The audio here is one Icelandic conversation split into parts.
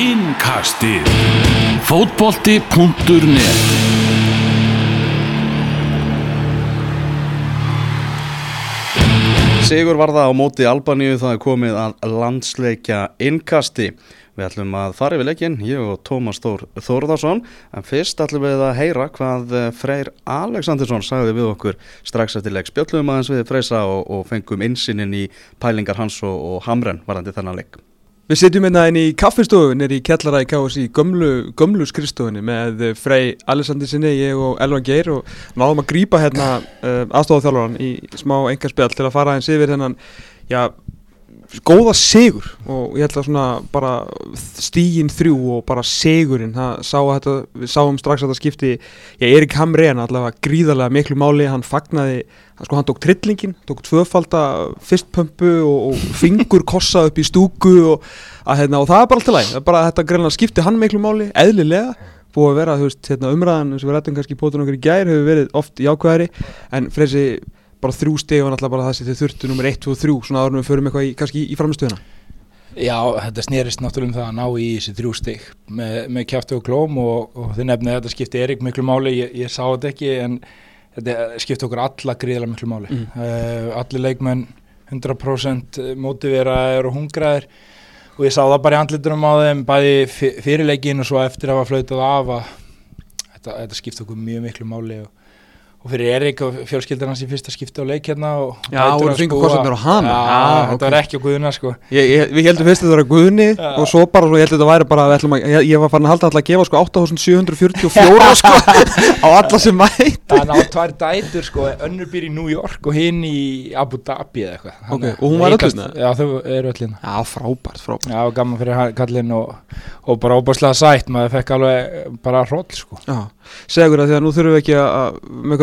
Innkastið Fótbolti.net Sigur var það á móti Albaníu það er komið að landsleikja innkasti. Við ætlum að fara yfir leikin, ég og Tómas Þór Þórðarsson, en fyrst ætlum við að heyra hvað eh, Freyr Aleksandinsson sagði við okkur strax eftir leik. Spjöllum aðeins við Freysa og, og fengum insinin í pælingar hans og, og Hamren varandi þennan leik. Við sitjum hérna inn í kaffestofu nýri í Kjallara í KSI, gömlu, gömlu skrifstofunni með Frey Alessandirsinni, ég og Elvan Geir og náðum að grýpa hérna uh, aðstofaþjálfur í smá engarspjall til að fara eins yfir hennan, já, góða sigur. Og ég held að svona bara stígin þrjú og bara sigurinn. Það sá að þetta, við sáum strax að þetta skipti. Ég Erik Hamrén allavega gríðarlega miklu máli, hann fagnaði sko hann tók trillingin, tók tvöfalda fyrstpömpu og, og fingur kossa upp í stúku og, að, hérna, og það er bara alltaf læg, bara þetta greinlega skipti hann miklu máli, eðlilega. Búið að vera, þú veist, hérna, umræðan sem við rættum kannski í pótunum okkur í gær hefur verið oft jákvæðari. En freysi bara þrjú steg og náttúrulega bara það sem þið þurftu nummer 1, 2 og 3 svona árum við förum eitthvað í, kannski í, framistöðuna Já, þetta snerist náttúrulega um það að ná í þessi þrjú steg með, með kjáftu og klóm og, og þið nefnið þetta skipti Erik miklu máli, ég, ég sá þetta ekki en þetta skipti okkur alla gríðilega miklu máli mm. uh, allir leikmenn 100% mótiveraður og hungraður og ég sá það bara í andliturum á þeim bæði fyrirleikin og svo eftir að hafa flautað af að þetta, þetta skipti okkur mjög miklu máli og og fyrir Erik og fjölskyldar hans í fyrsta skipti á leik hérna og Já, það voru fengur kostnir á hana Já, þetta okay. var ekki á Guðuna sko ég, ég, Við heldum fyrst að þetta var á Guðni ja. og svo bara, ég held að þetta væri bara að, ég, ég var farin að halda alltaf að gefa sko 8744 sko á alla sem mætt Þannig að tvær dætur sko, önnur býr í New York og hinn í Abu Dhabi eða eitthvað okay. Og hún var öllina? Já, þau eru öllina Já, frábært, frábært Já, gaman fyrir kallin og, og bara óbúrslega sætt, maður fekk alveg bara hróll sko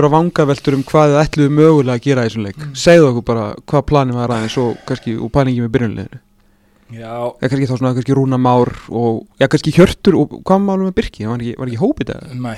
Einhverja vangaveltur um hvað þið ætluðu mögulega að gera í þessum leik. Mm. segðu okkur bara hvað planið var aðeins og kannski úr pælingi með byrjunleginu Já. Eða kannski þá svona kannski Rúna Már og já kannski Hjörtur og hvað málum með Birki, var ekki, var ekki hópið það? Næ,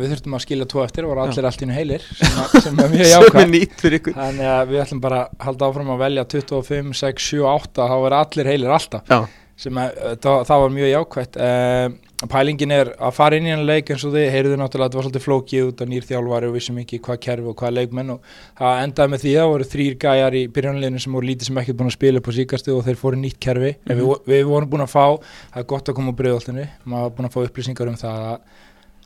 við þurftum að skilja tvo eftir og var allir allt innu heilir sem, að, sem er mjög jákvæmt Þannig að við ætlum bara að halda áfram að velja 25, 6, 7, 8 þá verður allir heilir alltaf. Sem að, það, það var mjög jákvæmt uh, pælingin er að fara inn í hann leik eins og þið heyrðu náttúrulega að það var svolítið flókið út af nýrþjálfari og vissum ekki hvað kerfi og hvað leikmenn og það endaði með því að það voru þrýr gæjar í byrjanleginu sem voru lítið sem ekkert búin að spila upp á síkastu og þeir fóru nýtt kerfi. Mm -hmm. við, við vorum búin að fá, það er gott að koma á breyðoltinu maður var búin að fá upplýsingar um það að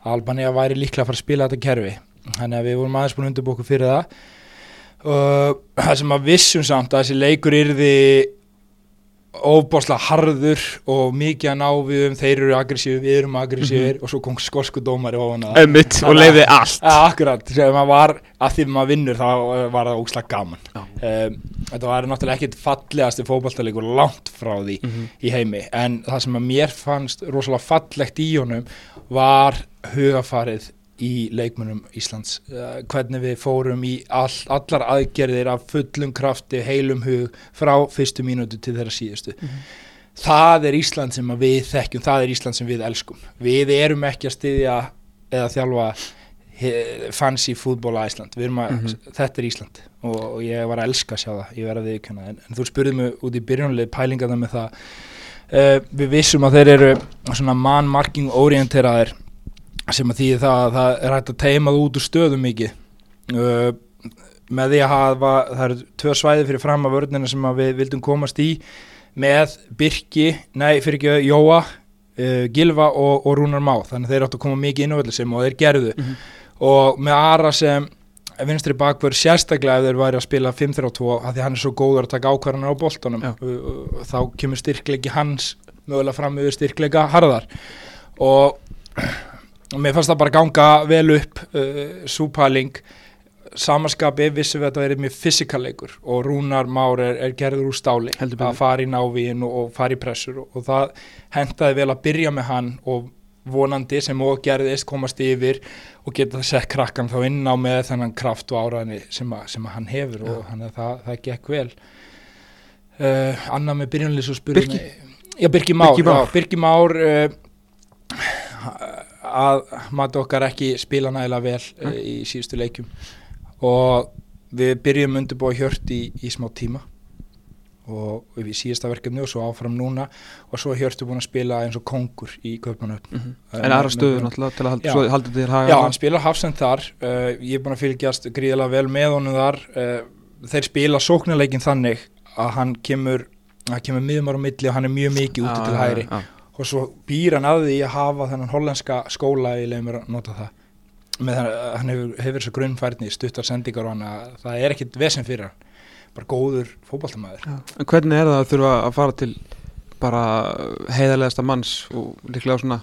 Albania væri líklega að fara að spila þetta kerfi. Þannig að við vorum aðeins búin að undirbóku fyrir það. Og það sem að vissum samt að þessi leikur yrði óbáslega harður og mikið að ná við um þeir eru aggressífi, við erum aggressífir mm -hmm. og svo kom skosku dómar og leiði allt. Ja, akkurat, var að því maður vinnur þá var það óslag gaman. Um, þetta var náttúrulega ekkit fallegasti fókbaltalegur langt frá því mm -hmm. í heimi. En það sem að mér fannst rosalega fallegt í honum var hugafarið í leikmennum Íslands. Uh, hvernig við fórum í all, allar aðgerðir af fullum krafti, heilum hug frá fyrstu mínútu til þeirra síðustu. Mm -hmm. það er Ísland sem við þekkjum, það er Ísland sem við elskum. Við erum ekki að styðja eða þjálfa fancy fútból að Ísland. Að, mm -hmm. þetta er Ísland og, og ég var að elska að sjá það, ég verði viðkjöna en, en þú spurðið mig út í byrjunlega pælingaða með það. Uh, við vissum að þeir eru svona man-marking orienteraðir sem að því það að það er hægt að teimað út úr stöðum mikið. Uh, með því að hafa það eru tvö svæði fyrir fram að vörnina sem að við vildum komast í með Birki, nei fyrir ekki Jóa, uh, Gilva og, og Rúnar Má, þannig að þeir áttu að koma mikið inn á öllu sem og þeir gerðu. Mm -hmm. og með Ara sem vinstri bakverð sérstaklega ef þeir væri að spila 5-3-2 að því hann er svo góður að taka ákvarðanar á boltanum uh, uh, þá kemur styrklegi hans mögulega fram yfir styrklega harðar. Og mér fannst það bara ganga vel upp uh, súpæling samanskapi vissum við að það er mjög fysikalleikur og Rúnar Már er, er gerður úr stáli að fara í návíin og, og fara í pressur og, og það hendaði vel að byrja með hann og vonandi sem og gerðist komast yfir og geta það sett krakkan þá inn á með þennan kraft og áræðinni sem, sem hann hefur og hann, það, það gekk vel. Uh, Anna með byrjunleis og spurning Já, Birki Már Birki Már, já, Birki Már uh, að mati okkar ekki spila nægilega vel mm. í síðustu leikum og við byrjum undirbúa hjört í, í smá tíma. Og í síðasta verkefni og svo áfram núna. Og svo Hjörtur búin að spila eins og kongur í Kaupanöfn mm -hmm. En aðra stöður náttúrulega til að halda, til haga Já, hann spila hafsend þar. Uh, ég er búin að fylgjast gríðilega vel með honum þar. Uh, þeir spila sóknarleikin þannig að hann kemur hann kemur miðumar á milli og hann er mjög mikið úti til hæri ja, ja. Og svo býr hann að því að hafa þennan hollenska skóla í leimur að nota það. Með það, hann hefur, hefur þessu grunnfærni stuttar sendingar og hann að það er ekkit vesen fyrir hann. Bara góður fókbaltamæður En hvernig er það að þurfa að fara til bara heiðarlegasta manns og líklega svona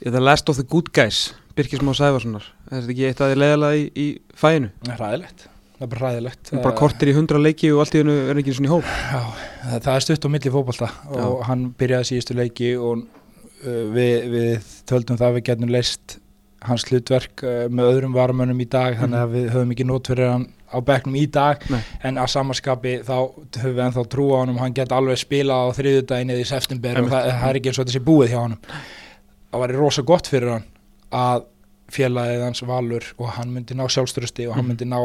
the last of the good guys Birkismá Sæfarssonar er þetta ekki eitt að þið leiðalega í, í fæinu? Það er ræðilegt það er bara ræðilegt bara kortir í hundra leiki og allt í hennu er ekki svona í hól Já, það, það er stutt á milli fókbalta og hann byrjaði síðustu leiki og uh, við, við töldum það að við getum leist hans hlutverk uh, með öðrum varumönnum í dag þannig að við höfum ekki nót fyrir hann á begnum í dag. Nei. en að samanskapi þá höfum við ennþá trú á hann og hann geta alveg spila á þriðudagin eða í september og það, það er ekki eins og sé búið hjá hann það var rosa gott fyrir hann að félagið hans valur og hann myndi ná sjálfströsti og hann mhm. myndi ná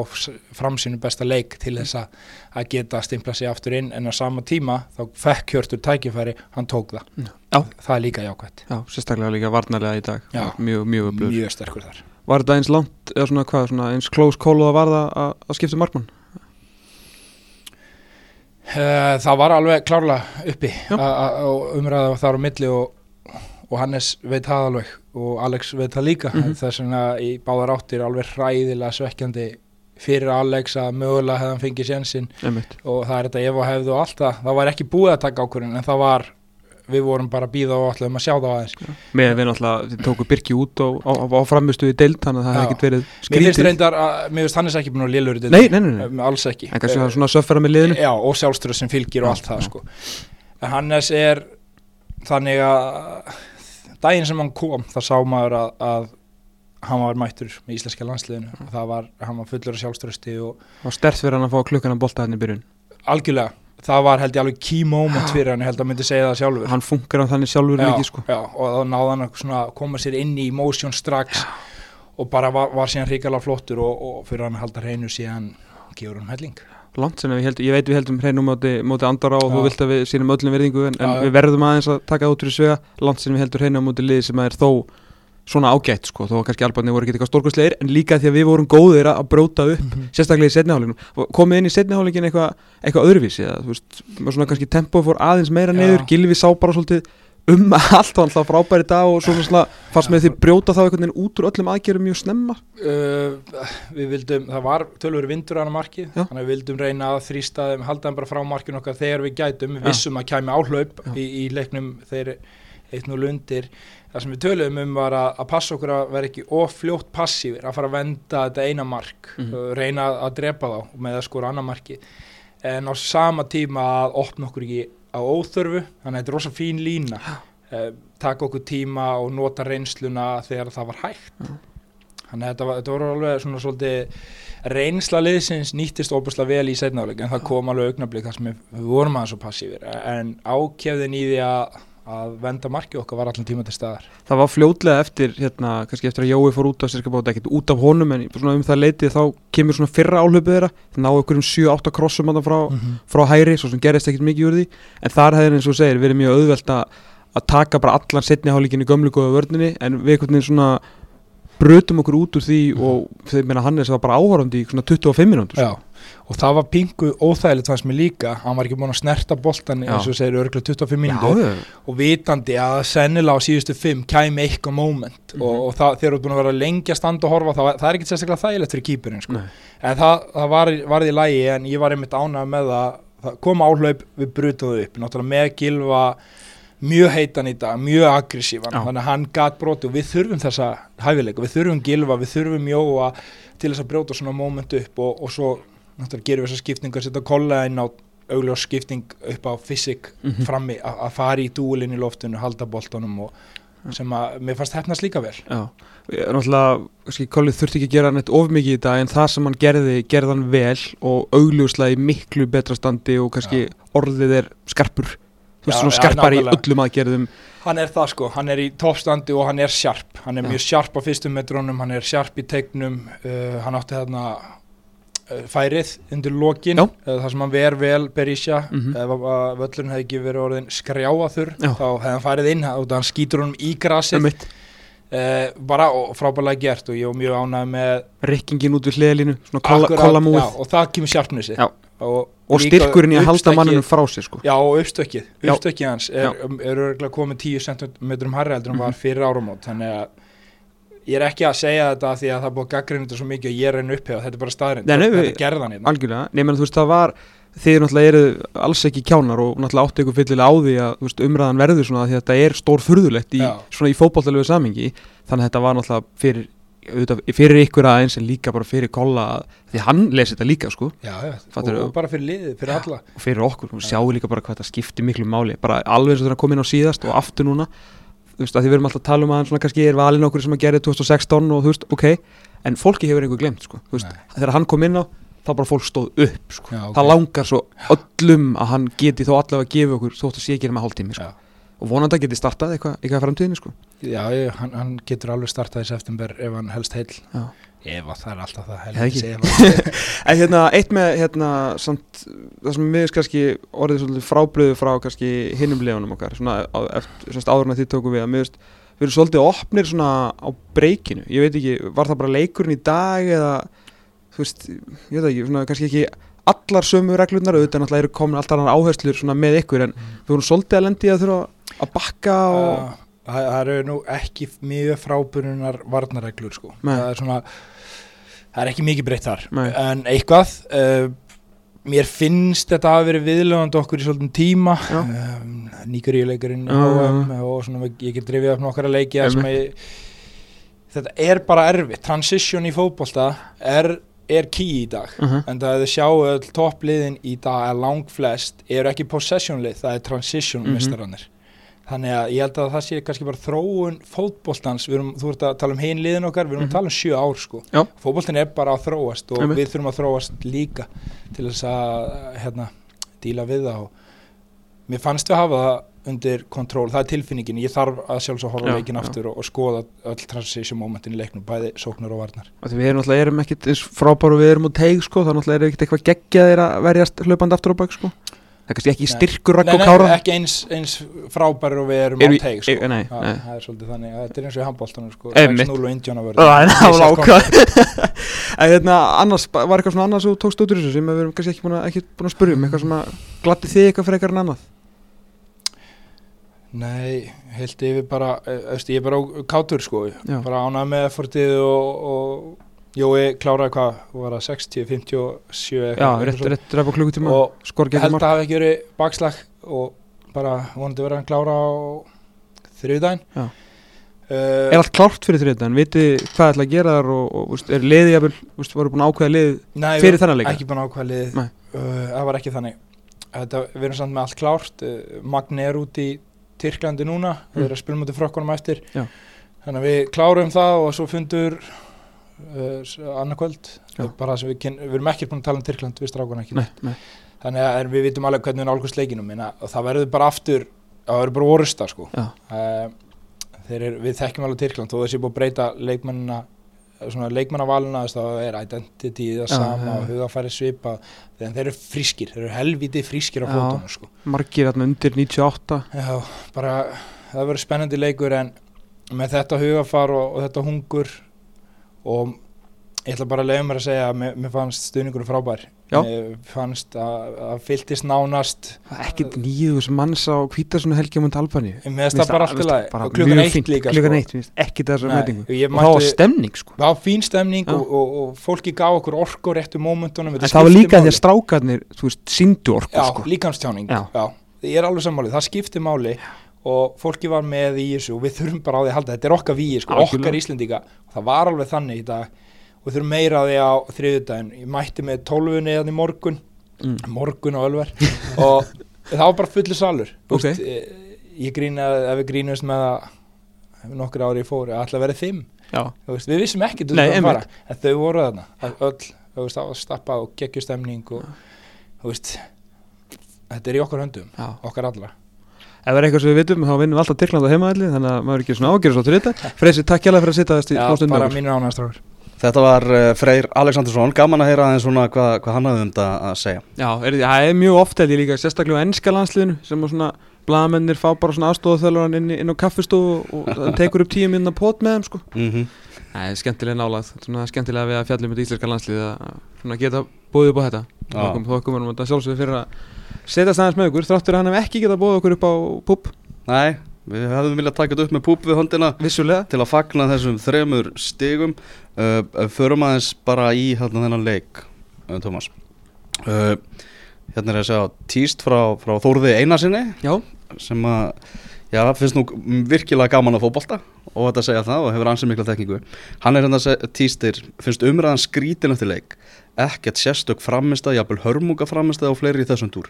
framsýnu besta leik til þess að geta stimpla sig aftur inn. En á sama tíma þá fekk hjörtur tækifæri, hann tók það. Já. það er líka jákvæmt Já, sérstaklega líka varnarlega í dag. Já, mjög, mjög, mjög sterkur þar. Var þetta eins langt, eða svona hvað, svona eins close call og það var það að, að skipta markmann? Uh, það var alveg klárlega uppi. Og umræða þar á milli og, og Hannes veit það alveg og Alex veit það líka. Mm -hmm. þess vegna í báðar áttir alveg hræðilega svekkjandi fyrir Alex að mögulega hefðan fengið sénsinn. Og það er þetta ef og hefðu og allt það, það var ekki búið að taka ákvörðin en það var við vorum bara býða og ætlaðum að sjá það aðeins. Ja. með að við náttúrulega, þið tóku Birki út og á, á framistu í deild þannig að það hefði ekkert verið skrítið Mér finnst reyndar að, mér finnst Hannes ekki búin að lélur Nei, nei, nei, nei. alls ekki. En kannski það er svona söffara með liðinu. Já, og sjálfstöru sem fylgir og allt það sko. Hannes er þannig að daginn sem hann kom, það sá maður að, að hann var mættur með íslenska landsliðinu. Og það var, hann var fullur af sjálfströsti og, og stert fyrir hann að fá klukkana bólta hann í byrjun. Algjörlega, það var held ég alveg key moment fyrir hann, ég held að myndi segja það sjálfur. Hann funkar á þannig sjálfur já, ekki sko. já, og þá náða hann að koma sér inn í motion strax já. og bara var, var síðan ríkala flottur og, og fyrir hann að halda hreinu síðan gefur hann helling langt sem við heldum, ég veit við heldum hreinu móti, móti andara og já. þú vilt að við sínum öllum verðingu en, en við verðum aðeins að taka út úr svega langt sem við heldum hreinu móti lið sem er þó svona ágætt sko, þó kannski albarni voru ekki eitthvað stórkvæmslegir en líka því að við vorum góðir að bróta upp mm -hmm. sérstaklega í setnihálinginu komið inn í setnihálinginu eitthvað eitthva öðruvísi eða þú veist, svona kannski tempo fór aðeins meira ja. neyður, Gilvi sá bara svolítið um allt og alltaf frábæri dag og svona svona fannst með því brjóta þá einhvern veginn út úr öllum aðgerum mjög snemma. Uh, Við vildum, það var tölvöru vindur á marki, Já. þannig að við vildum reyna að þrýsta þeim, halda þeim bara frá markinu okkar þegar við gætum, við vissum að kæmi áhlaup í, í leiknum þeir eitt nú lundir það sem við töluðum um var að, að passa okkur að vera ekki ofljótt passífir að fara að venda þetta eina mark mm -hmm. reyna að drepa þá með að skora annar marki. En á sama tíma að opna okkur ekki á óþörfu þannig að þetta er rosa fín lína. Eh, taka okkur tíma og nota reynsluna þegar það var hægt. Mm. þannig að þetta, var, þetta voru alveg svona svolítið reynsla liðsins nýttist óbúslega vel í setnáleik en það kom alveg augnablík þar sem við, vorum aðeins svo passífir en ákjefðin í því að að venda marki okkar var allan tíma til staðar Það var fljótlega eftir, hérna, kannski eftir að Jói fór út á sérskapáta, ekkert út af honum en um það leitið þá kemur svona fyrra áhlöpuð þeirra, það ná okkur um 7-8 krossum frá, mm -hmm. frá hæri, svo sem gerist ekkert mikið úr því, en þar hefði eins og segir verið mjög auðvelt að taka bara allan setnihálíkinu í gömlu góða vördninni en við einhvern veginn svona brutum okkur út úr því og þeir meina Hannes var bara áhörandi í svona 25 minútur Já, og það var pingu óþægilegt fannst mér líka, hann var ekki búin að snerta boltan eins og segir örgulega 25 minútur og vitandi að sennilega á síðustu 5 kæmi eitthvað moment. Mm -hmm. og, og það, þeir eru búin að vera lengi að standa og horfa það, það er ekki sérstaklega þægilegt fyrir kýpurinn sko. en það, það var, var í lægi en ég var einmitt ánað með að, koma áhlaup við brutuðu upp, náttúrulega með gilfa mjög heitan í dag, mjög aggressívan. Þannig að hann gæt broti og við þurfum þessa hæfileika, við þurfum gilfa, við þurfum jóa til þess að brjóta svona móment upp og, og svo náttúrulega gerum við þessa skiptingar setja kolla inn á augljós skipting upp á fysik mm -hmm. frammi að fara í dúlinn í loftinu, halda boltanum og sem að mér fannst hefnast líka vel. Já, náttúrulega, kannski Kolli þurfti ekki að gera neitt of mikið í dag en það sem hann gerði, gerði hann vel og augljóslega í miklu betra standi og kannski Já. orðið er skarpur þú veist svona skarpar í öllum aðgerðum. Hann er það sko, hann er í toppstandi og hann er sjarp, hann er já. mjög sjarp á fyrstum metrónum, hann er sjarp í tegnum uh, hann átti þarna uh, færið undir lokin, uh, þar sem hann ver vel Berisha, Mhm. ef að völlurinn hefði ekki verið orðin skrjáaþur Já. þá hefði hann farið inn. Og hann skýtur honum í grasið. Uh, bara og frábærlega gert og ég var mjög ánægð með Rikkingin út við já, og það kemur Já. og, Og styrkurinn í að halda manninu frá sér sko. Já, og uppstökkið, uppstökkið hans er, er örgulega komið 10 cm hærri heldur en Mhm. var fyrir áramót þannig að ég er ekki að segja þetta því að það búið að gaggrina þetta svo mikið og ég er einn upphefa, þetta er bara staðrind þetta er gerðan hérna. Algjörlega, nefnir þú veist það var Þið náttúrulega eru alls ekki kjánar og náttúrulega áttu ykkur fyllilega á því að veist, umræðan verður svona því að þetta er stór furðulegt í, í fótballtalegu samingi þannig að þetta var náttúrulega fyrir, auðvitað, fyrir ykkur aðeins en líka bara fyrir kolla því hann lesi þetta líka sko. Já, já, og, Fattarðu? og bara fyrir liðið, fyrir alla. og fyrir okkur, og sjáum líka bara hvað þetta skiptir miklu máli. Bara alveg eins og þegar að koma inn á síðast og aftur núna. Þú veist, að því við erum alltaf að tala um að hann svona kannski er valinn okkur sem að gera 2016 og þú veist, ok. En fólki hefur einhver glemt, sko, þú veist þegar hann kom inn á, þá bara fólk stóð upp sko. Já, ok. það langar svo öllum að hann geti þó allavega að gefa okkur þótt að sé ekki með hálftími, sko. Og vonandi að geti startað eitthvað eitthvað framtíðinni, sko. Já, ég, hann, hann getur alveg startað í september ef hann helst heil Já. Ef að það er alltaf það helst En hérna, eitt með, hérna, samt, það sem finnst kannski orðið fráblöðu frá kannski hinnum lefunum okkar, svona á, svona áður en þið tókum við að finnst, við erum svolítið opnir svona á breykinu, ég veit ekki, var það bara leikurinn í dag eða, þú veist, ég veit ekki, svona kannski ekki allar sömu reglurnar, auðvitað náttúrulega eru komin alltaf annar áherslur svona með ykkur, en við vorum svolítið að lendi að þurfa að bakka og, Það það eru nú ekki mjög frábúrunar varnareglur sko. Nei. það er svona það er ekki mikið breytt þar. Nei. en eitthvað uh, mér finnst þetta að vera viðlöfandi okkur í svolítið tíma. Um, nýguríuleikurinn já, HM og svona ég get drifið upp nokkara leiki þetta er bara erfitt. Transition í fótbolta er, er key í dag uh -huh. en það þau sjáu öll toppliðin í dag að lang flest eru ekki possession lið, það er transition Mhm. mistarannir þannig að ég held að það sé kannski bara þróun fótboltans, við erum, þú ert að tala um hinn liðin okkar, við erum Mhm. að tala um sjö ár sko. Já. fótboltin er bara að þróast og við þurfum að þróast líka til þess að hérna, díla við það og mér fannst við hafa það undir kontról, það er tilfinningin ég þarf að sjálfsög horfa Já, leikin já. aftur og, og skoða öll transition momentin í leiknum, bæði sóknar og varnar því við erum náttúrulega erum ekkit eins frábæru við erum á teig sko, það náttúrulega er ekkit eitthvað geggjaðir að verjast hlaupandi aftur á bak sko. Það er kannski ekki Nei. styrkur rakk Nei, og nei, kára ekki eins, eins frábæri og við erum Eru á teig sko. nei, það, nei. það er svolítið þannig, þetta er eins og í handbóltanum sko, Einmitt. 6-0 og Indiana Það er verður hérna, annars, var eitthvað annars þú tókst út úr þessu sem við erum kannski ekki búin að, ekki búin að spyrja um eitthvað sem að gladdi þig eitthvað frekar en annað Nei, heilt yfir bara eh, veist, ég er bara á kátur sko Já. bara ánað með effortið og, og Jói kláraði hvað, var það 60, 57 Já, rétt, rétt ræpa klukkutíma og skor getur held að það hafi ekki verið bakslag og bara vonandi verið hann klára á þriðdæn Já. uh, Er allt klárt fyrir þriðið en viti hvað ætla að gera þar og, og veist, er liðið jafnvel, voru búin að ákveða liðið Nei, fyrir þennan leika? ekki búin að ákvæða liðið Nei. uh, það var ekki þannig Þetta, við erum samt með allt klárt uh, Magni er út í Tyrklandi núna Mm. við erum að spila mútið frökkunum eftir Já. þannig að við klárum það og svo fundur uh, annarkvöld bara það sem við, við erum ekki búin að tala um Tyrkland við strákuna ekki Nei, nei, þannig að við vitum alveg hvernig við nálgust leikinum og það verður bara aftur það verður bara orðusta sko. uh, þeir eru, við þekkjum alveg Tyrkland þó þessi búið að breyta leikmennina að það er identity það sama já. og hugafæri svipa þeir eru frískir, þeir eru helviti frískir á fótunum sko. margir hérna undir 98 Já, bara það verður spennandi leikur en með þetta hugafar og, og þetta hungur og ég ætla bara að leiða mér að segja að mér, mér fannst stuðningur frábær Já. fannst að, að fylltist nánast ekkert nýðu sem manns á hvítasunni helgi um Albaníu með þess að bara allt í lagi. bara og klukkan eitt líka klukkan sko. ekki þessar Nei, meðingu og og það var stemning sko. Það var fín stemning og, og, og fólki gaf okkur orku á réttu mómentunum en það var líka því að strákarnir, þú veist, síndu orku já, sko. líkamstjáning. Já. já. ég er alveg sammálið, það skiptir máli og fólki var með í þessu og við þurfum bara á því að halda, þetta er okkar víi sko, okkar Íslendinga. Og það var alveg þannig í dag og þurfum meira á því á þriðudaginn ég mætti með tólfunni þannig morgun. Mm. morgun og ölver. Og það var bara fullu salur. Þú Ok. veist, eh, ég grína, ef við grínumst með að nokkur ári ég fór, að fimm. Já, Þú veist, við vissum ekki Nei, að fara. einmitt. en þau voru þarna. Öll, þú veist, það var stappað og geggjustemning og þú veist þetta er í okkar höndum, já. Okkar allra. Ef það er eitthvað sem við vitum, þá vinnum við alltaf Tyrkland á heimaðalli þannig að maður er ekki svona ágjörðs á þetta. Freysi, takk hjá fyrir að sitja þess í Já, smá stund með bara mínir ánægastrákur Þetta var uh, Freyr Aleksandursson, gaman að heyra aðeins svona hvað, hvað hann hafði um þetta að segja. Já, er, það er mjög oft held ég líka, sérstaklega á ennska landsliðinu sem svona blagamennir fá bara svona aðstofaþjálfur inn, inn á kaffistofu og það tekur upp tíu minna pot með þeim sko. Mm -hmm. Það er skemmtilega nálað, svona skemmtilega við að fjallum með íslenska landslið að geta búið upp á þetta. Þó komum við þetta sjálfsögur fyrir að setja stæðans með okkur, þráttur að hann hef ekki getað búið okkur upp á púp, Nei, við hefðum viljað taka þetta upp með púp við höndina vissulega. til að fagna þessum þremur stigum. Uh, förum aðeins bara í hérna þennan leik, uh, Tómas. Uh, hérna er að segja tíst frá, frá Þórði Einarsinni Já, sem að, já, finnst nú virkilega gaman að fótbolta og þetta segja það og hefur ansið mikla þekkingu. Hann er hérna tístir, finnst umræðan skrítin eftir leik, ekkert sérstök framistað, jafnvel hörmunga framistað og fleiri í þessum túr.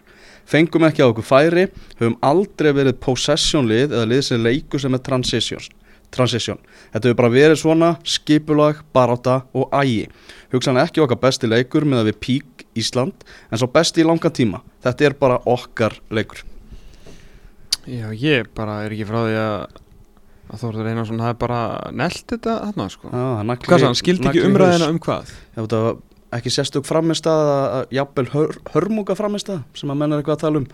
Fengum ekki á okkur færi, höfum aldrei verið possession lið eða lið sem leikur sem er transitions. Transition. Þetta hefur bara verið svona skipulag, baráta og ægi. Hugsan ekki okkar besti leikur með að við pík Ísland en svo besti í langan tíma. Þetta er bara okkar leikur. já, ég bara er ekki frá því að að Þórður Einarsson hafi bara nelt þetta þarna sko. Já, það nagli- Hvað sann, hann skildi ekki umræðina um hvað? Já, þetta var ekki sérstök framistað að jafnvel hör, hörmunga framistað sem að menn er eitthvað að tala um?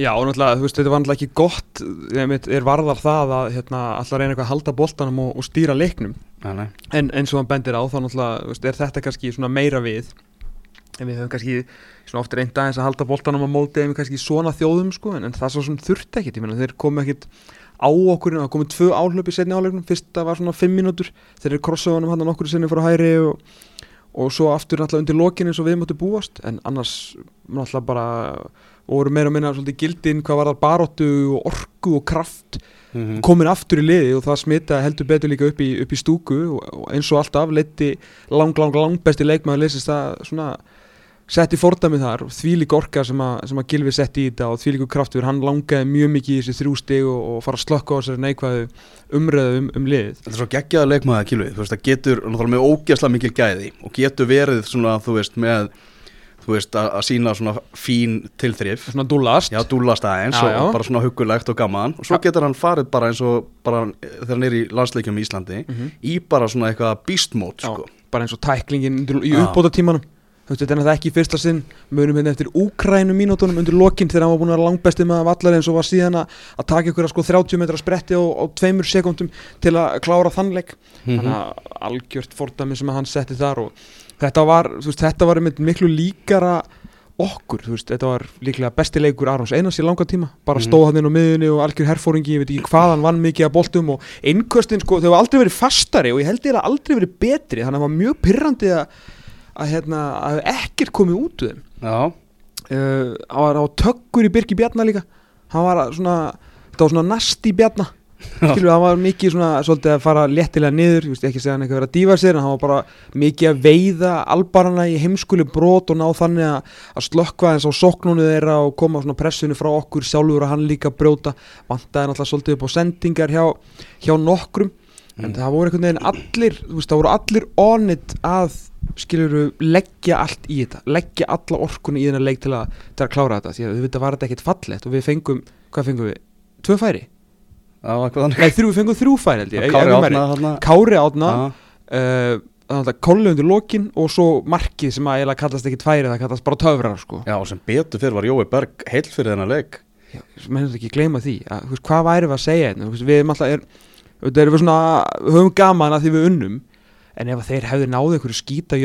Já, og náttúrulega, þú veist, þetta var náttúrulega ekki gott einmitt, er varðar það að hérna, alltaf reyna eitthvað að halda boltanum og, og stýra leiknum. Nei, nei, en eins og hann bendir á, þá náttúrulega þú veist, er þetta kannski svona meira við en við höfum kannski svona oft reynda aðeins að halda boltanum á móti en kannski svona þjóðum sko, en, en það svo sem þurfti ekkit, ég meina þeir komu ekkit á okkur, það komið tvö áhlaup í setni áleiknum, fyrsta var svona fimm mínútur þeir eru krossaðunum hann okkur sinni frá hæri og, og svo aftur náttúrulega undir lokin eins og við móttum búast, en annars náttúrulega bara voru meira og minna svolítið gildin hvað var það baróttu og orku og kraft. Mm komin aftur í liði og það smita heldur betur líka upp í, upp í stúku og, og eins og alltaf leiti lang, lang, lang besti leikmaður leysist það svona setti fordæmið þar og því líka orka sem að, sem að Gilvi setti í þetta og því líka kraftur, hann langaði mjög mikið í þessi þrjú stig og, og fara að slökka á þessari neikvæðu umröðu um, um liðið Þetta er svo geggjaða leikmaða kilvið, þú veist, það getur með ógeðslega mikil gæði og getur verið svona, þú veist, með þú veist, að, að sína svona fín tilþrif svona dúllast Já, dúllast aðeins Já, og já. bara svona huggulegt og gaman og svo Ja. getur hann farið bara eins og bara þegar hann er í landsleikjum í Íslandi Mhm. í bara svona eitthvað beastmót, Já, sko bara eins og tæklingin í Já. Þetta er það ekki fyrsta sinn munum hérna eftir Úkrænu mínútonum undir lokin þegar hann var búin að vera langbesti með vallar eins og var síðan að, að taka ykkur að sko 30 metra spretti á, á tveimur sekundum til að klára þannleik Mhm. þannig að algjört fordæmi sem að hann setti þar og þetta var, þú veist, þetta var miklu líkara okkur, þú veist, þetta var líklega besti leikur Arons Einars í langa tíma bara Mhm. stóð hann inn á miðunni og algjör herfóringi ég veit ekki hvað hann vann mikið að boltum og innköstin sko, þau hafa aldrei verið fastari og ég held ég að aldrei verið betri þannig að það var mjög pyrrandi að að, hérna, að ekkert komið út úr þeim. Já, uh, hann var á tökkur í Birki Bjarnar líka. Hann var svona þetta var svona nasti Bjarnar skilur hann var mikið svona svolítið að fara léttilega niður, ég veist ekki að segja hann eitthvað að vera að dífa sér en hann var bara mikið að veiða albarana í heimskuli brot og ná þannig að, að slökkva eins á soknunu þeirra og koma svona pressinu frá okkur sjálfur og hann líka brjóta. Vantaði náttúrulega svolítið upp á sendingar hjá, hjá nokkrum. En það voru einhvern veginn allir þú veist, það voru allir on it að skiluru leggja allt í þetta leggja alla orkunni í þennan leik til að, til að klára þetta því að við veitum var þetta ekkert fallegt og við fengum, hvað fengum við? Tvö færi? já, þannig. Nei, þrjú, við fengum þrjú færi held ég Kári átna þarna. Kári átna Já, uh, að kollu undir lokin og svo markið sem að kallast ekki tværi það kallast bara töfrar sko. Já, og sem betur fyrir var Jói Berg heill fyrir þennan leik. Mennum þetta ekki gleyma því að, þú hvað væri við að segja hérna? Þú við erum alltaf er, þetta erum við svona, höfum gaman að því við unnum en ef þeir hefði náðu einhverju skýta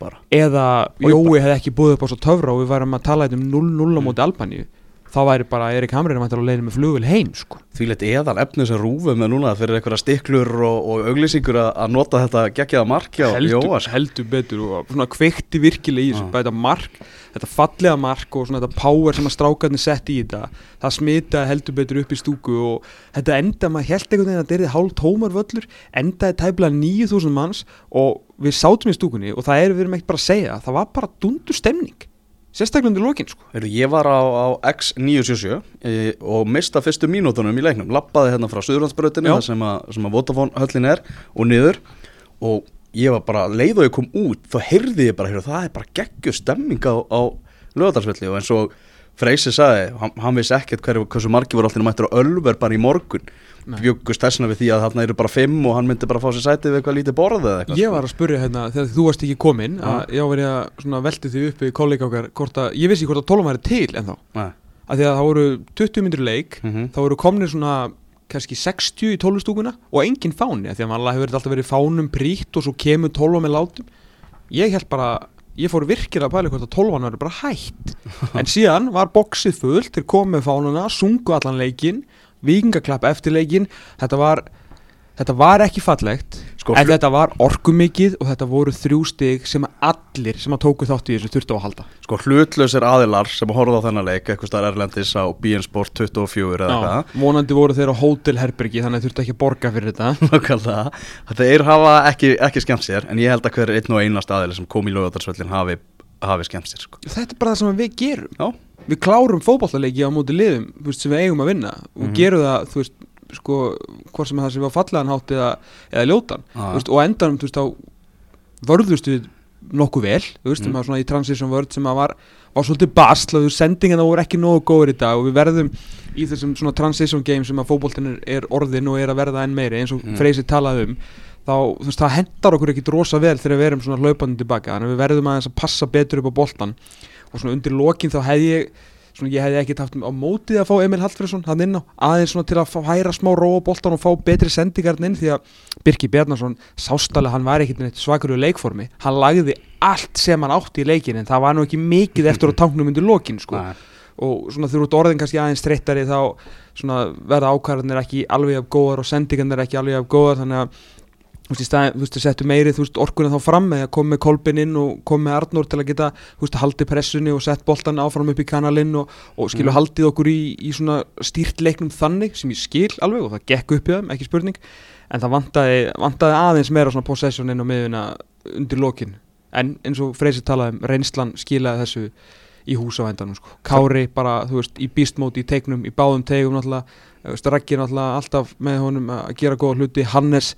bara. eða Jói hefði ekki búið upp á svo töfra og við værum að tala hérna um 0-0 á móti Albaníu þá væri bara Erik Hamrin að leiðin með flugul heim sko. Því leitt eðal efni sem rúfum með núna fyrir einhverja stiklur og, og auglýsingur að, nota þetta geggjaða markja og heldur, sko. heldur betur og svona kveikti virkilega í þessu bara þetta mark, þetta fallega mark og svona þetta power sem að strákarnir setti í þetta það smitaði heldur betur upp í stúku og þetta enda, maður held einhvern veginn að þetta er hálf tómar völlur, endaði tæplega 9000 manns og við sátum í stúkunni og það er við erum ekkert bara að segja það var bara dundur stemning sérstaklega undir lokin sko. Ég var á, á X977 e, og mista fyrstu mínútonum í leiknum. Lappaði hérna frá þar sem sem að Vodafone höllin er og niður. Og ég var bara leið og ég kom út þá heyrði ég bara, heyrðu, það er bara geggjur stemming á, á lögadalsvelli og eins og Freysi sagði, hann, hann vissi ekkert hversu margi voru allir mættur á Ölver bara í morgun. Bjöggust þessuna við því að þarna eru bara fimm og hann myndi bara fá sér sætið við eitthvað lítið borðið eða eitthvað Ég var að spurja hérna, þegar þú varst ekki komin Já. að ég var verið að velti því upp við kollega okkar, að, ég vissi hvort að tólum væri til en þá, að því að það voru 20 myndir leik, Mhm. þá voru komnir svona kannski 60 í tólustúkuna og engin fáni, af því að mann hefur alltaf verið fánum prítt og svo kemur tólfa með látum. Ég held bara, ég fór virkilega að pæla hvort að tólfan verið bara hætt. En síðan var boksið fullt, þeir komið fánuna sungu allan leikin vikingaklapp eftir leikin, þetta var þetta var ekki fallegt Sko, en þetta var orkumikið og þetta voru þrjú stig sem allir sem að tóku þátt í þessu þurftu að halda. Sko hlutlausir aðilar sem að horfa á þennan leik eitthvað staðar Erlendis á BN Sport 24 eða eitthvað. vonandi voru þeir á hótelherbergi þannig þurftu ekki að borga fyrir þetta. Nákvæmlega. Þetta er hafa ekki, ekki skemmt sér en ég held að hver einn og einast aðili sem kom í lögadarsvöllin hafi, hafi skemmt sér sko. þetta er bara það sem við gerum. Já, við klárum fótballaleiki á móti liðum veist, sem við eigum að vinna og Mhm. gerum það þú veist, sko, hvort sem það sem var fallegan hátt eða, eða ljótan þú veist, og á endanum þú veist, þá vörðust við nokkuð vel þú veist, Mhm. mm. svona í transition vörð sem að var, var svolítið basl og sendingina voru ekki nógu góður í dag og við verðum í þessum svona transition game sem að fótboltin er, orðin og er að verða enn meiri eins og Mm. Freysi talaði um þá, þú veist, það hendar okkur ekkit rosa vel þegar við erum svona hlaupandi tilbaka þannig að við verðum aðeins að passa betur upp á boltan og svona undir lokin þá hefði ég svona ég hefði ekkit haft á mótið að fá Emil Hallfriðsson hann inn á, aðeins svona til að hæra smá ró á boltan og fá betri sendingarn inn því að Birki Bjarnason sástali hann var ekkit neitt svakur í leikformi. Hann lagði allt sem hann átti í leikin en það var nú ekki mikið eftir á tanknum undir lokin sko. Og svona þú ert orðin kannski aðeins þreyttari þá svona verða ákvarðanir ekki alveg af góðar og sendingarnir ekki alveg af góðar þannig að þú veist, í staðin, þú veist, að settu meiri þú veist, orkuna þá fram eða kom með kolbin inn og kom með Arnór til að geta, þú veist, haldið pressunni og sett boltan áfram upp í kanalinn og, og skilu Mhm. haldið okkur í, í svona stýrt leiknum þannig sem ég skil alveg og það gekk upp í þeim, ekki spurning en það vantaði, vantaði aðeins meira svona possession inn á miðuna undir lokin en eins og Freysi talaði um reynslan skilaði þessu í hús á endanum sko. Kári bara, þú veist, í beastmóti í teiknum, í báðum tegum náttúrulega, Raggi náttúrulega alltaf með honum að gera góða hluti Hannes,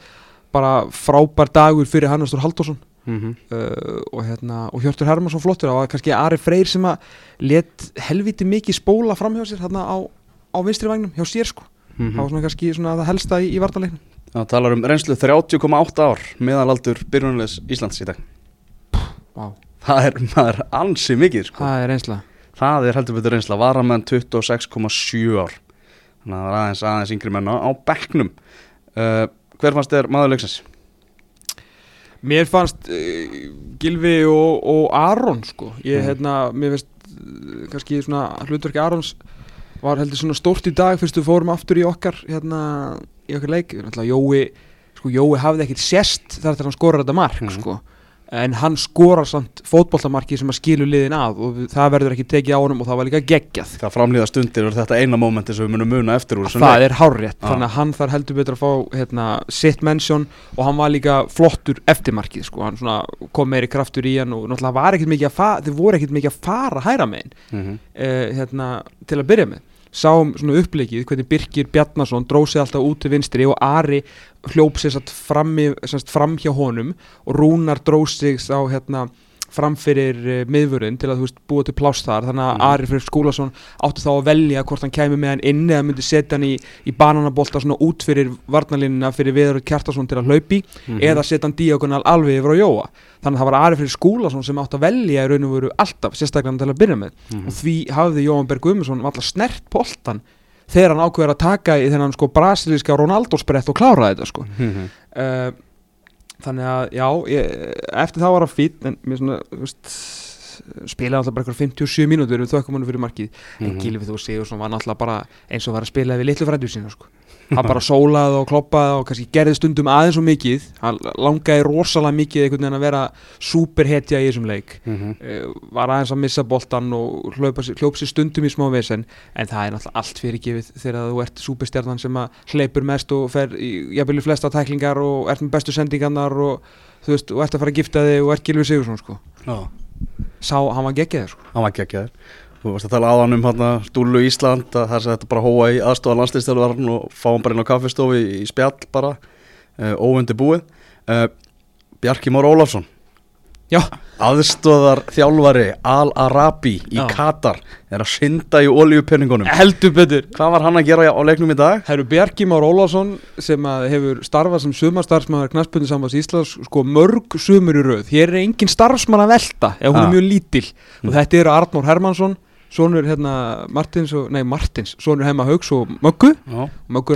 bara frábær dagur fyrir Hannes Þór Halldórsson. Mm -hmm. uh, og hérna, og Hjörtur Hermansson flottur. Og kannski Ari Freyr sem að let helviti mikið spóla fram hjá sér hérna á, á vinstri vagnum, hjá sér sko. Það var svona kannski svona það helsta í, í vartanleiknum Það talar um reynslu 30,8 ár meðalaldur byrjunleis Íslands í dag. Wow. Það er, er ansi mikið sko. það er reynsla. Það er heldur betur reynsla. Varamenn 26,7 ár. Þannig að það er aðeins aðeins yngri menna á bekknum. Uh, Hver fannst þér maður leiksins? Mér fannst uh, Gilvi og, og Aron sko ég Mhm. hérna, mér finnst uh, kannski svona hlutverki Arons var heldur svona stórt í dag fyrst við fórum aftur í okkar hérna, í okkar leik Jói, sko Jói hafði ekkit sérst þar til hann skorar þetta mark Mhm. sko en hann skorar samt fótboltamarki sem að skilu liðin að og það verður ekki tekið á honum og það var líka geggjað Það framlýða stundir og þetta eina mómenti sem við munum muna eftir úr það leik. er hárrétt, Já. þannig að hann þarf heldur betur að fá hérna, sitt mention og hann var líka flottur eftirmarkið sko. hann svona kom meiri kraftur í hann og náttúrulega var ekkert mikið að fara þið voru ekkert mikið að fara hæra megin Mhm. uh, hérna, til að byrja með sáum svona uppleikið hvernig Birkir Bjarnason dróð sig alltaf út til vinstri og Ari hljóp sér satt fram, hjá honum og Rúnar dróð sig á hérna fram fyrir uh, miðvörðin til að þú veist búa til pláss þar þannig að Mhm. Ari Freyr Skúlason átti þá að velja hvort hann kæmi með hann inn eða myndi setja hann í, í bananabolta svona út fyrir varnalínuna fyrir Viður Kjartason til að hlaupi Mhm. eða setja hann diagonal alveg yfir á Jóa þannig að það var Ari Freyr Skúlason sem átti að velja í raun og veru alltaf, sérstaklega til að byrja með Mhm. og því hafði Jóhann Berg Guðmundsson alltaf snert boltan þegar hann ákveður að taka í þennan sko brasilíska Ronaldo sprett og klára þetta sko Mhm. uh, þannig að já ég, eftir það var hann fýtt en mér svona þú veist, spilaði alltaf bara eitthvað 57 mínútur við þökkum hann fyrir markið en Mhm. Gilvi þú Sigursson var náttúrulega bara eins og var að spila við litlu frændu sína sko. Hann bara sólaði og kloppaði og kannski gerði stundum aðeins og mikið. Hann langaði rosalega mikið einhvern veginn að vera superhetja í þessum leik. Mhm. uh, var aðeins að missa boltan og hljópa sér, hljóp sér stundum í smá vesen. En það er náttúrulega allt fyrirgefið þegar þú ert superstjarnan sem að hleypur mest og fer í jafnvel í flesta tæklingar og ert með bestu sendingarnar og þú veist, og ert að fara að gifta þig og ert Gilvi Sigursson sko. Já, sá, hann var geggjaður sko. Hann var geggjaður Þú varst að tala aðan um hérna Stúlu Ísland að það er þetta bara hóa í aðstofan landslýstjálfarn og fá hann bara inn á kaffistofi í, í spjall bara uh, óundi búið uh, Bjarki Már Ólafsson Já, Aðstóðar þjálfari Al-Arabi í Já. Katar er að synda í olíupenningunum heldur betur Hvað var hann að gera á leiknum í dag? Herru Bjarki Már Ólafsson sem hefur starfað sem sumarstarfsmaður knaspunni samans Íslands sko mörg sumur í röð hér er engin starfsmann að velta ef hún Ah. er mjög lítil og Mm. þetta eru Arnór Hermansson sonur hérna Martins og, nei Martins, sonur heima Haugs og Möggu.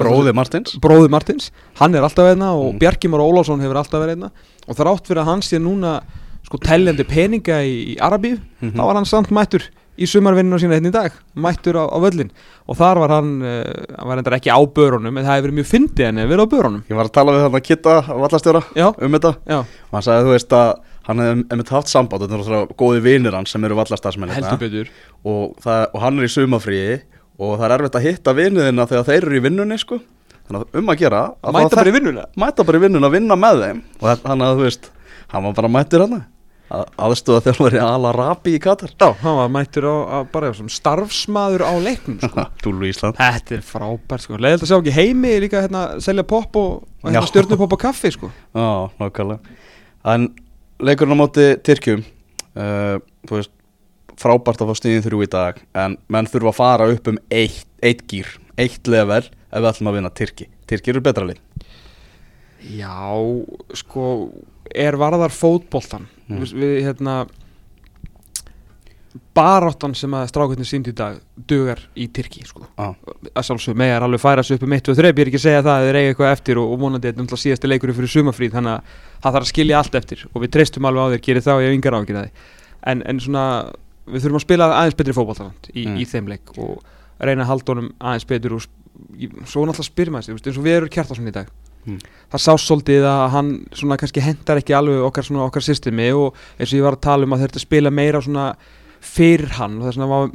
Bróði Martins. Bróði Martins, hann er alltaf einna og Mm. Bjarki Már Ólafsson hefur alltaf verið einna og þrátt fyrir að hann sé núna sko teljandi peninga í, í Arabíu Mhm. þá var hann samt mættur í sumarvinnuna sína hérna í dag, mættur á, á völlin og þar var hann, uh, hann var endar ekki á börunum en það hefur verið mjög fyndið en hefur verið á börunum. Ég var að tala við hann að kitta vallastjóra Já, um þetta. Já, og hann sagði þú veist að hann hefði einmitt haft samband þetta er náttúrulega góði vinir hans sem eru vallastarsmenn betur. Og, og hann er í sumafríi og það er erfitt að hitta viniðina þegar þeir eru í vinnunni sko. Þannig að um að gera að Mæta bara í vinnuna? Mæta bara í vinnunni að vinna með þeim. Og hann að þú veist hann var bara mættur hann að, aðstóða þjálfari Al-Arabi í Katar. Já, hann var mættur á, á bara sem starfsmaður á leiknum sko. Dúlu Ísland. Þetta er frábært sko, leiðilegt að sjá ekki heimi líka hérna selja popp og, og hérna Já. stjörnupopp og kaffi sko. Já, nákvæmlega. En leikurinn á móti Tyrkjum uh, Þú veist Frábært að fá stíðin þrjú í dag En menn þurfa að fara upp um eitt, eitt gýr Eitt level ef við ætlum að vinna Tyrki Tyrki eru betra lið Já, sko er varðar fótboltan Mm. við, við hérna baráttan sem að strákvöldin sínd í dag dugar í Tyrki sko. ah. að sjálfsög megar alveg færa sig upp um 1 og 3 ég er ekki að segja það að þeir eiga eitthvað eftir og, og vonandi er náttúrulega síðasti leikurinn fyrir sumafríð þannig að það þarf að skilja allt eftir og við treystum alveg á þeir gerir þá ég hef yngar ágjur það en, en svona við þurfum að spila aðeins betri fótboltan í, Mm. í þeim leik og reyna að halda honum aðeins betur og svo náttúrulega þú veist, eins og við erum kjartason í dag Mm. það sá svolítið að hann svona kannski hendar ekki alveg okkar okkar systemi og eins og ég var að tala um að þetta spila meira svona fyrir hann og þess vegna var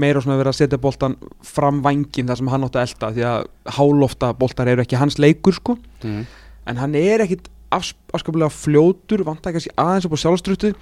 meira svona verið að setja boltan fram vangin þar sem hann átti að elda því að hálofta boltar eru ekki hans leikur sko mm. en hann er ekkit afs- afskaplega fljótur vantar kannski aðeins upp á sjálfstruttu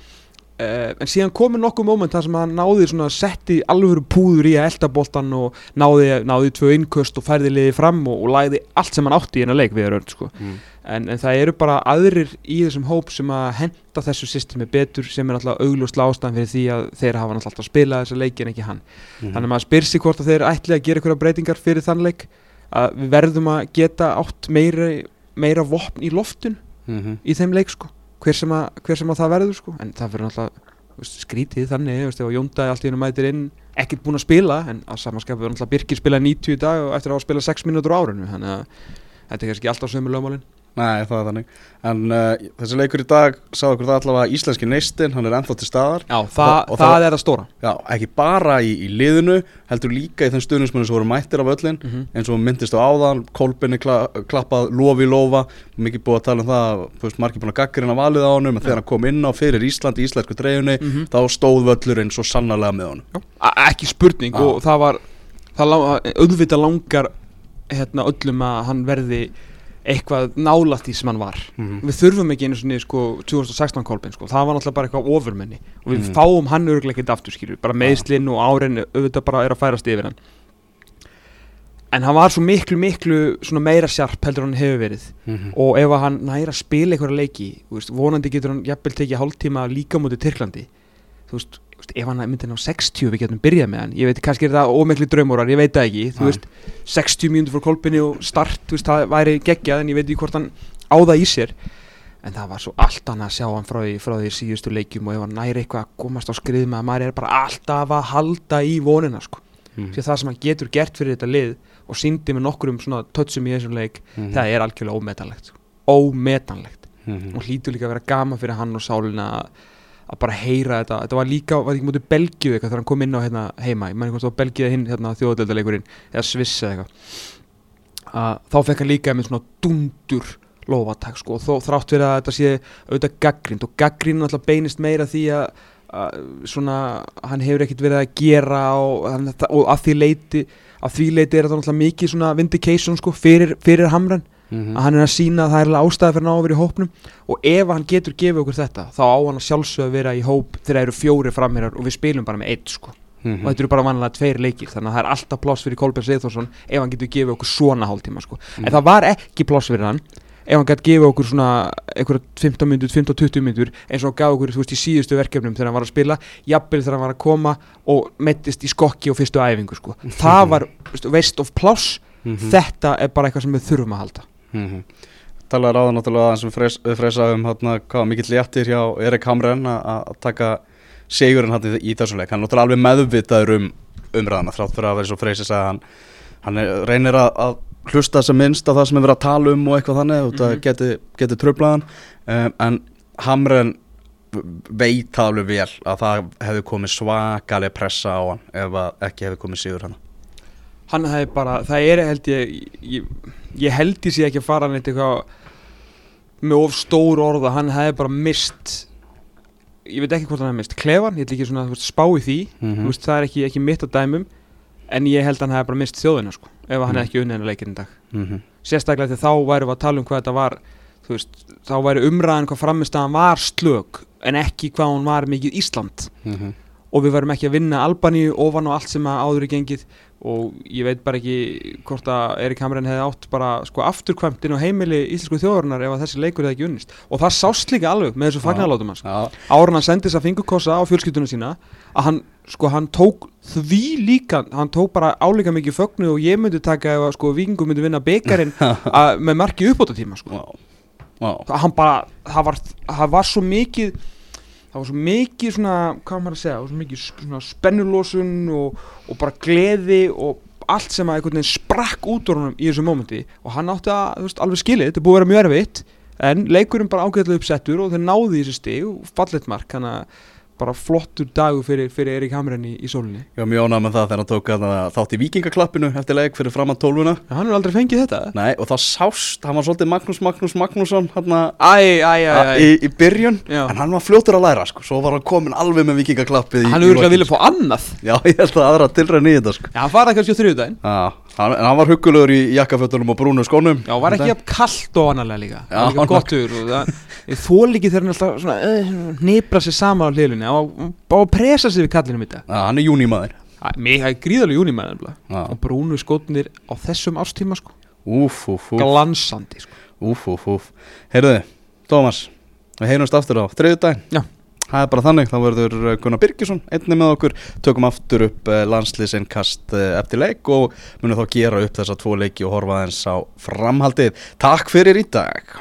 uh, en síðan komið nokkuð moment þar sem hann náði svona setti alvöru púður í að elda boltan og náði, náði tvö innköst og færði liði fram og, og læði allt sem hann átti í hennar leik við erum sko Mm. en, en það eru bara aðrir í þessum hóp sem að henda þessu systemi betur sem er alltaf augljóslega ástæðan fyrir því að þeir hafa alltaf spilað þessa leiki en ekki hann Mm. þannig að maður spyr sig hvort að þeir ætli að gera einhverja breytingar fyrir þann leik að við verðum að geta átt meira, meira vopn í loftun mm í þeim leik sko hver sem að, hver sem að það verður sko. En það verður náttúrulega skrítið þannig veist, ef að Jónda allt í hennu mætir inn ekkert búinn að spila en að samanskapið verður náttúrulega Birkir spila 90 í dag og eftir að hafa spilað 6 mínútur á árinu þannig að þetta er kannski alltaf sömu lögmálin Nei, það er þannig. En uh, þessi leikur í dag Sáðu okkur það allavega íslenski neistin Hann er ennþá til staðar. Já, það, Og- og það, það- er að stóra. Já, ekki bara í, í liðinu Heldur líka í þeim stuðnismunum sem voru mættir af öllin. Mm -hmm. eins og myndist á áðan, Kolbinni kla, klappað lofi lofa, mikið búið að tala um það þú veist, margir búin að gaggrina valið á honum en þegar hann kom inn á fyrir Ísland í íslensku dreifinu Mhm. þá stóð völlurinn svo sannarlega með honum. Ekki spurning og það var það langar hérna, eitthvað nálætt í sem hann var. Mm við þurfum ekki einu svona sko 2016 kolbin sko, það var náttúrulega bara eitthvað ofurmenni. Og við Mm. fáum hann örglega ekkert aftur skilur bara meðslinn og árin auðvitað bara er að færast yfir hann. En hann var svo miklu miklu meira sjarp heldur hann hefur verið. -hmm. og ef hann næra spila einhverja leiki veist, vonandi getur hann jafnvel tekið hálftíma líka mútið Tyrklandi. Veist, veist, ef hann myndi ná 60 við getum byrjað með hann, ég veit kannski er það ómikli draumórar, ég veit það ekki, þú veist 60 mínútur frá kolpinni og start þú veist, það væri geggjað en ég veit ekki hvort hann á það í sér en það var svo allt annað að sjá hann frá því, frá því síðustu leikjum og ef hann næri eitthvað að komast á skrið með að maður er bara alltaf að halda í vonina sko, Mhm. því að það sem hann getur gert fyrir þetta lið og síndi með nokkrum svona tötsum í þessum leik, Mhm. það er algjörlega ómetanlegt sko. ómetanlegt Mhm. og hlýtur líka að vera gama fyrir hann og sálina að, að bara heyra þetta. Þetta var líka, var ekki mútið Belgíu eitthvað þegar hann kom inn á hérna heima, ég mæni hvort það var Belgíu hinn hérna þjóðadeldaleikurinn, eða Sviss eða eitthvað. Að þá fekk hann líka með svona dundur lofatak sko, og þó þrátt fyrir að þetta sé auðvitað gaggrind og gaggrind náttúrulega beinist meira því að, að svona, hann hefur ekkert verið að gera og, og að því leiti að því leiti er þetta náttúrulega mikið svona vindication sko fyrir, fyrir hamran Mhm. að hann er að sína að það er alveg ástæði fyrir hann á að vera í hópnum og ef hann getur gefið okkur þetta þá á hann að sjálfsög að vera í hóp þegar það eru fjóri framherjar og við spilum bara með eitt sko Mhm. og þetta eru bara vanlega tveir leikir þannig að það er alltaf pláss fyrir Kolbjörn Seithorsson ef hann getur gefið okkur svona hálftíma sko en það var ekki pláss fyrir hann ef hann gæti gefa okkur svona einhverja 15 minnur, 15-20 minnur eins og hann gaf okkur, veist, í síðustu verkefnum þegar hann var að spila, jafnvel þegar hann var að koma og mettist í skokki og fyrstu æfingu sko. það var veist, of pláss Mhm. þetta er bara eitthvað sem við þurfum að halda Mhm. Talaði ráða náttúrulega aðeins um fres, fresa um hérna, hvað mikill léttir hjá Erik Hamren að taka sigurinn hann í, þessu leik hann er náttúrulega alveg meðvitaður um umræðana þrátt fyrir að vera svo freysi að hann, hann er, reynir að, að hlusta sem minnst á það sem er verið að tala um og eitthvað þannig út að Mhm. geti, geti tröflaðan um, en Hamren veit það alveg vel að það hefði komið svakaleg pressa á hann ef ekki hefði komið sigur hann hann hefði bara, það er held ég ég, ég held ég sé ekki að fara neitt eitthvað með of stór orða, hann hefði bara mist ég veit ekki hvort hann hefði mist klefan, ég ætla ekki svona að spá í því Mhm. þú veist, það er ekki, ekki mitt á dæmum en ég held að hann hefði bara mist þjóðina sko, ef hann Mhm. hefði ekki unnið hennar leikinn í dag Mhm. sérstaklega því þá værum við að tala um hvað þetta var veist, þá væri umræðan hvað framistæðan var slög en ekki hvað hún var mikið Ísland Mhm. og við verðum ekki að vinna Albaníu ofan og allt sem að áður í gengið og ég veit bara ekki hvort að Erik Hamren hefði átt bara sko afturkvæmt inn á heimili íslensku þjóðarinnar ef að þessi leikur hefði ekki unnist. Og það sást líka alveg með þessu fagnarlátum hans. ára hann sendi þess að fingurkossa á fjölskylduna sína að hann, sko, hann tók því líka, hann tók bara álíka mikið fögnu og ég myndi taka ef að sko vikingu myndi vinna byggarinn að- með marki uppbóta tíma sko. Hann bara, það var, það var svo mikið það var svo mikið svona, hvað maður að segja, svo mikið svona spennulósun og, og bara gleði og allt sem að einhvern veginn sprakk út úr honum í þessu mómenti. Og hann átti að, þú veist, alveg skilið, þetta búið að vera mjög erfitt en leikurinn bara ágæðlega uppsettur og þeir náði í þessu stig og fallet mark, þannig að bara flottur dagur fyrir, fyrir Erik Hamren í, í sólinni. Var mjög ánægð með það þegar hann tók að þátt í vikingaklappinu eftir leik fyrir fram að tólfuna En hann er aldrei fengið þetta? Nei, og það sást, hann var svolítið Magnús Magnús Magnússon hann í, í byrjun Já. En hann var fljótur að læra, sko Svo var hann komin alveg með vikingaklappið Hann er örgulega lokin, vilja fá annað. sko. Já, ég held að aðra tilræðin í þetta, sko Já, hann faraði kannski á þriðudaginn. Já, hann, en hann var huggulegur í jakkafötunum og brúnu skónum. Já, var ekki jafn kallt og annarlega líka? Já, Það var líka hann gott hugur og það Ég þól ekki þegar hann alltaf svona uh, Nipra sér saman á hliðlunni og bara pressa sig við kallinu mitt Já, hann er júnímaður. Mér er gríðalega Já. Og brúnu skotnir á þessum ástíma sko. Úf, úf, úf Glansandi sko. Úf, úf, úf Heyrðu, Tómas Við heyrumst aftur á þriðjudaginn. Já. Það er bara þannig, þá verður uh, Gunnar Birgisson einnig með okkur, tökum aftur upp landslýsinn kast eftir leik og munum þá gera upp þessa tvo leiki og horfa eins á framhaldið. Takk fyrir í dag